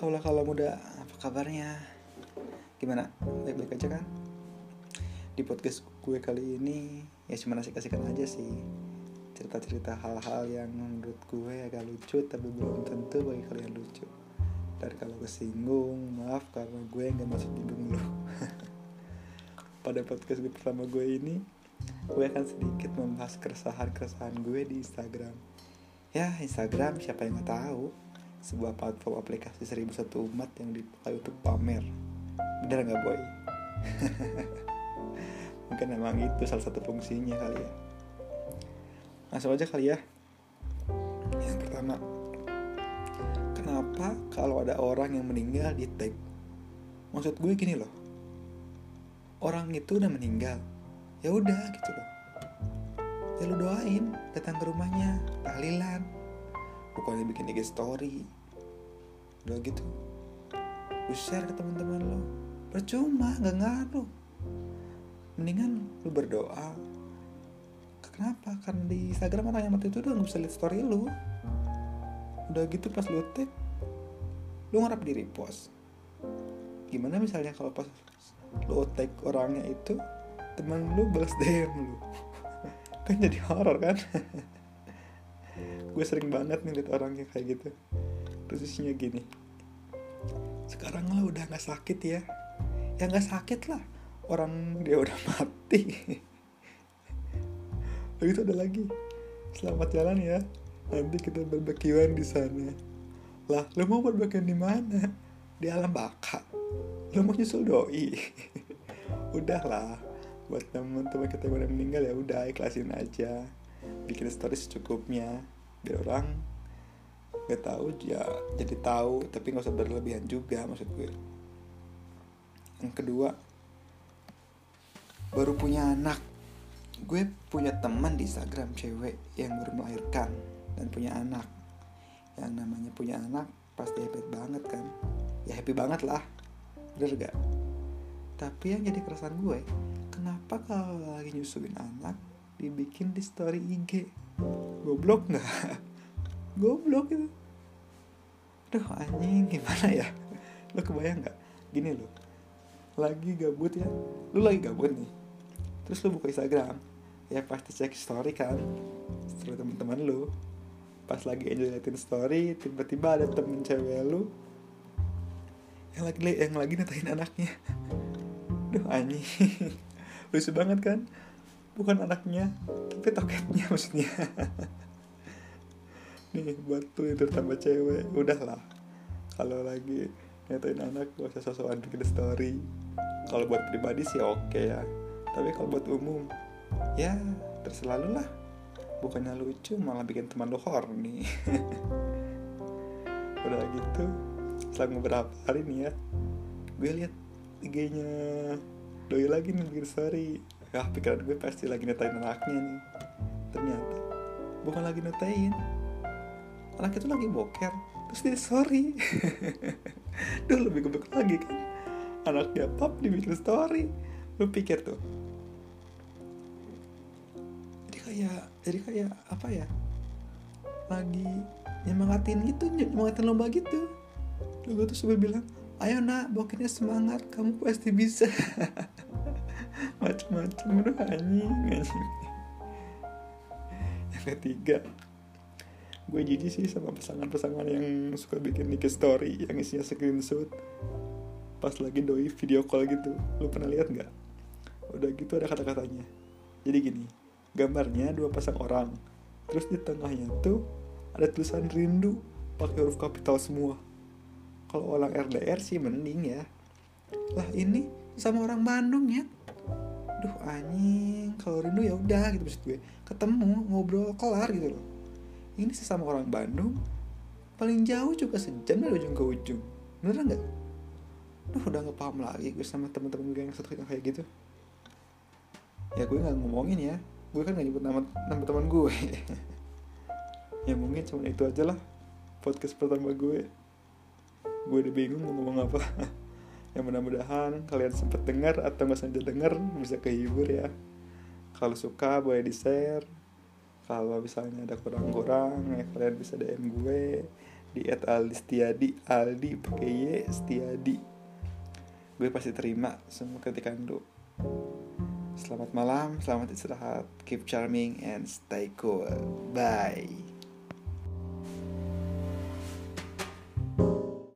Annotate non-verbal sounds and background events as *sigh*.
kaulah kalau muda. Apa kabarnya? Gimana? Baik-baik aja kan? Di podcast gue kali ini ya cuma asik-asikan aja sih. Cerita-cerita hal-hal yang menurut gue agak lucu tapi belum tentu bagi kalian lucu. Dan kalau kesinggung maaf karena gue nggak masuk hidung lu. *laughs* Pada podcast gue pertama gue ini gue akan sedikit membahas keresahan-keresahan gue di Instagram. Ya Instagram siapa yang nggak tahu sebuah platform aplikasi seribu satu umat yang dipakai untuk pamer. Bener nggak boy? *laughs* Mungkin emang itu salah satu fungsinya kali ya. Langsung aja kali ya. Yang pertama kenapa kalau ada orang yang meninggal di tag? Maksud gue gini loh. Orang itu udah meninggal. Ya udah gitu loh. Ya lu doain datang ke rumahnya tahlilan bukannya bikin IG story. Udah gitu lu share ke teman-teman lo percuma nggak ngaruh. Mendingan lu berdoa. Kenapa? Karena di Instagram orang yang mati itu udah nggak bisa lihat story lu. Udah gitu pas lu tag lu ngarap di repost. Gimana misalnya kalau pas lu tag orangnya itu teman lu balas DM lu. *laughs* Kan jadi horor kan *laughs* gue sering banget nih liat orangnya kayak gitu. Terus isinya gini. Sekarang lo udah nggak sakit ya? Ya nggak sakit lah. Orang dia udah *laughs* mati. Begitu ada lagi. Selamat jalan ya. Nanti kita barbekyuan di sana. Lah lo mau barbekyuan di mana? Di alam baka. Lo mau nyusul doi. *laughs* Udahlah buat teman-teman kita yang meninggal ya udah ikhlasin aja bikin story secukupnya biar orang nggak tahu ya jadi tahu tapi nggak usah berlebihan juga maksud gue. Yang kedua baru punya anak. Gue punya teman di Instagram cewek yang baru melahirkan dan punya anak. Yang namanya punya anak pasti happy banget kan? Ya happy banget lah bener gak tapi yang jadi keresahan gue kenapa kalau lagi nyusuin anak dibikin di story IG goblok nggak? *laughs* Goblok itu. Duh anjing gimana ya? *laughs* Lo kebayang gak Gini lo Lagi gabut ya. Lo lagi gabut nih. Terus lo buka Instagram. Ya pasti cek story kan. Story teman-teman lo Pas lagi enjoy liatin story Tiba-tiba ada temen cewek lo Yang lagi yang lagi anaknya. *laughs* Duh anjing. Lucu banget kan Bukan anaknya Tapi toketnya maksudnya. *laughs* Nih buat itu tambah cewek. Udahlah. Kalau lagi nyatain anak gak usah sosokan bikin story. Kalau buat pribadi sih oke okay ya. Tapi kalau buat umum ya terserah lu lah. Bukannya lucu malah bikin teman lu horny. *laughs* Udah gitu selang beberapa hari nih ya gue liat IG-nya doi lagi nih bikin story ah pikiran gue pasti lagi nyatain anaknya nih. Ternyata bukan lagi nyatain anak itu lagi boker. Terus dia sorry. *laughs* Duh lebih gebek lagi kan. Anaknya pap dibikin story. Lu pikir tuh. Jadi kayak jadi kayak apa ya? Lagi nyemangatin gitu nyemangatin lomba gitu. Lu gue tuh sampai bilang ayo nak bokernya semangat. Kamu pasti bisa *laughs* macam-macam udah anjing anjing. Yang ketiga gue jijik sih sama pasangan-pasangan yang suka bikin nikah story yang isinya screenshot. Pas lagi doi video call gitu lu pernah lihat nggak? Udah gitu ada kata-katanya. Jadi gini gambarnya dua pasang orang terus di tengahnya tuh ada tulisan rindu pakai huruf kapital semua. Kalau orang RDR sih mending ya. Lah ini sama orang Bandung ya duh anjing kalau rindu ya udah gitu maksud gue. Ketemu ngobrol kelar gitu loh. Ini sesama orang Bandung paling jauh juga sejam dari ujung ke ujung. Beneran nggak? Duh udah nggak paham lagi gue sama temen-temen gue yang satu yang kayak gitu. Ya gue nggak ngomongin ya. Gue kan nggak nyebut nama nama teman gue. *laughs* Ya mungkin cuma itu aja lah podcast pertama gue. Gue udah bingung mau ngomong apa *laughs* yang mudah-mudahan kalian sempat dengar atau nggak sengaja dengar bisa kehibur ya. Kalau suka boleh di share kalau misalnya ada kurang-kurang ya kalian bisa DM gue di at Aldi Setiadi Aldi pakai Y Setiadi gue pasti terima semua kritikan lu. Selamat malam selamat istirahat. Keep charming and stay cool. Bye.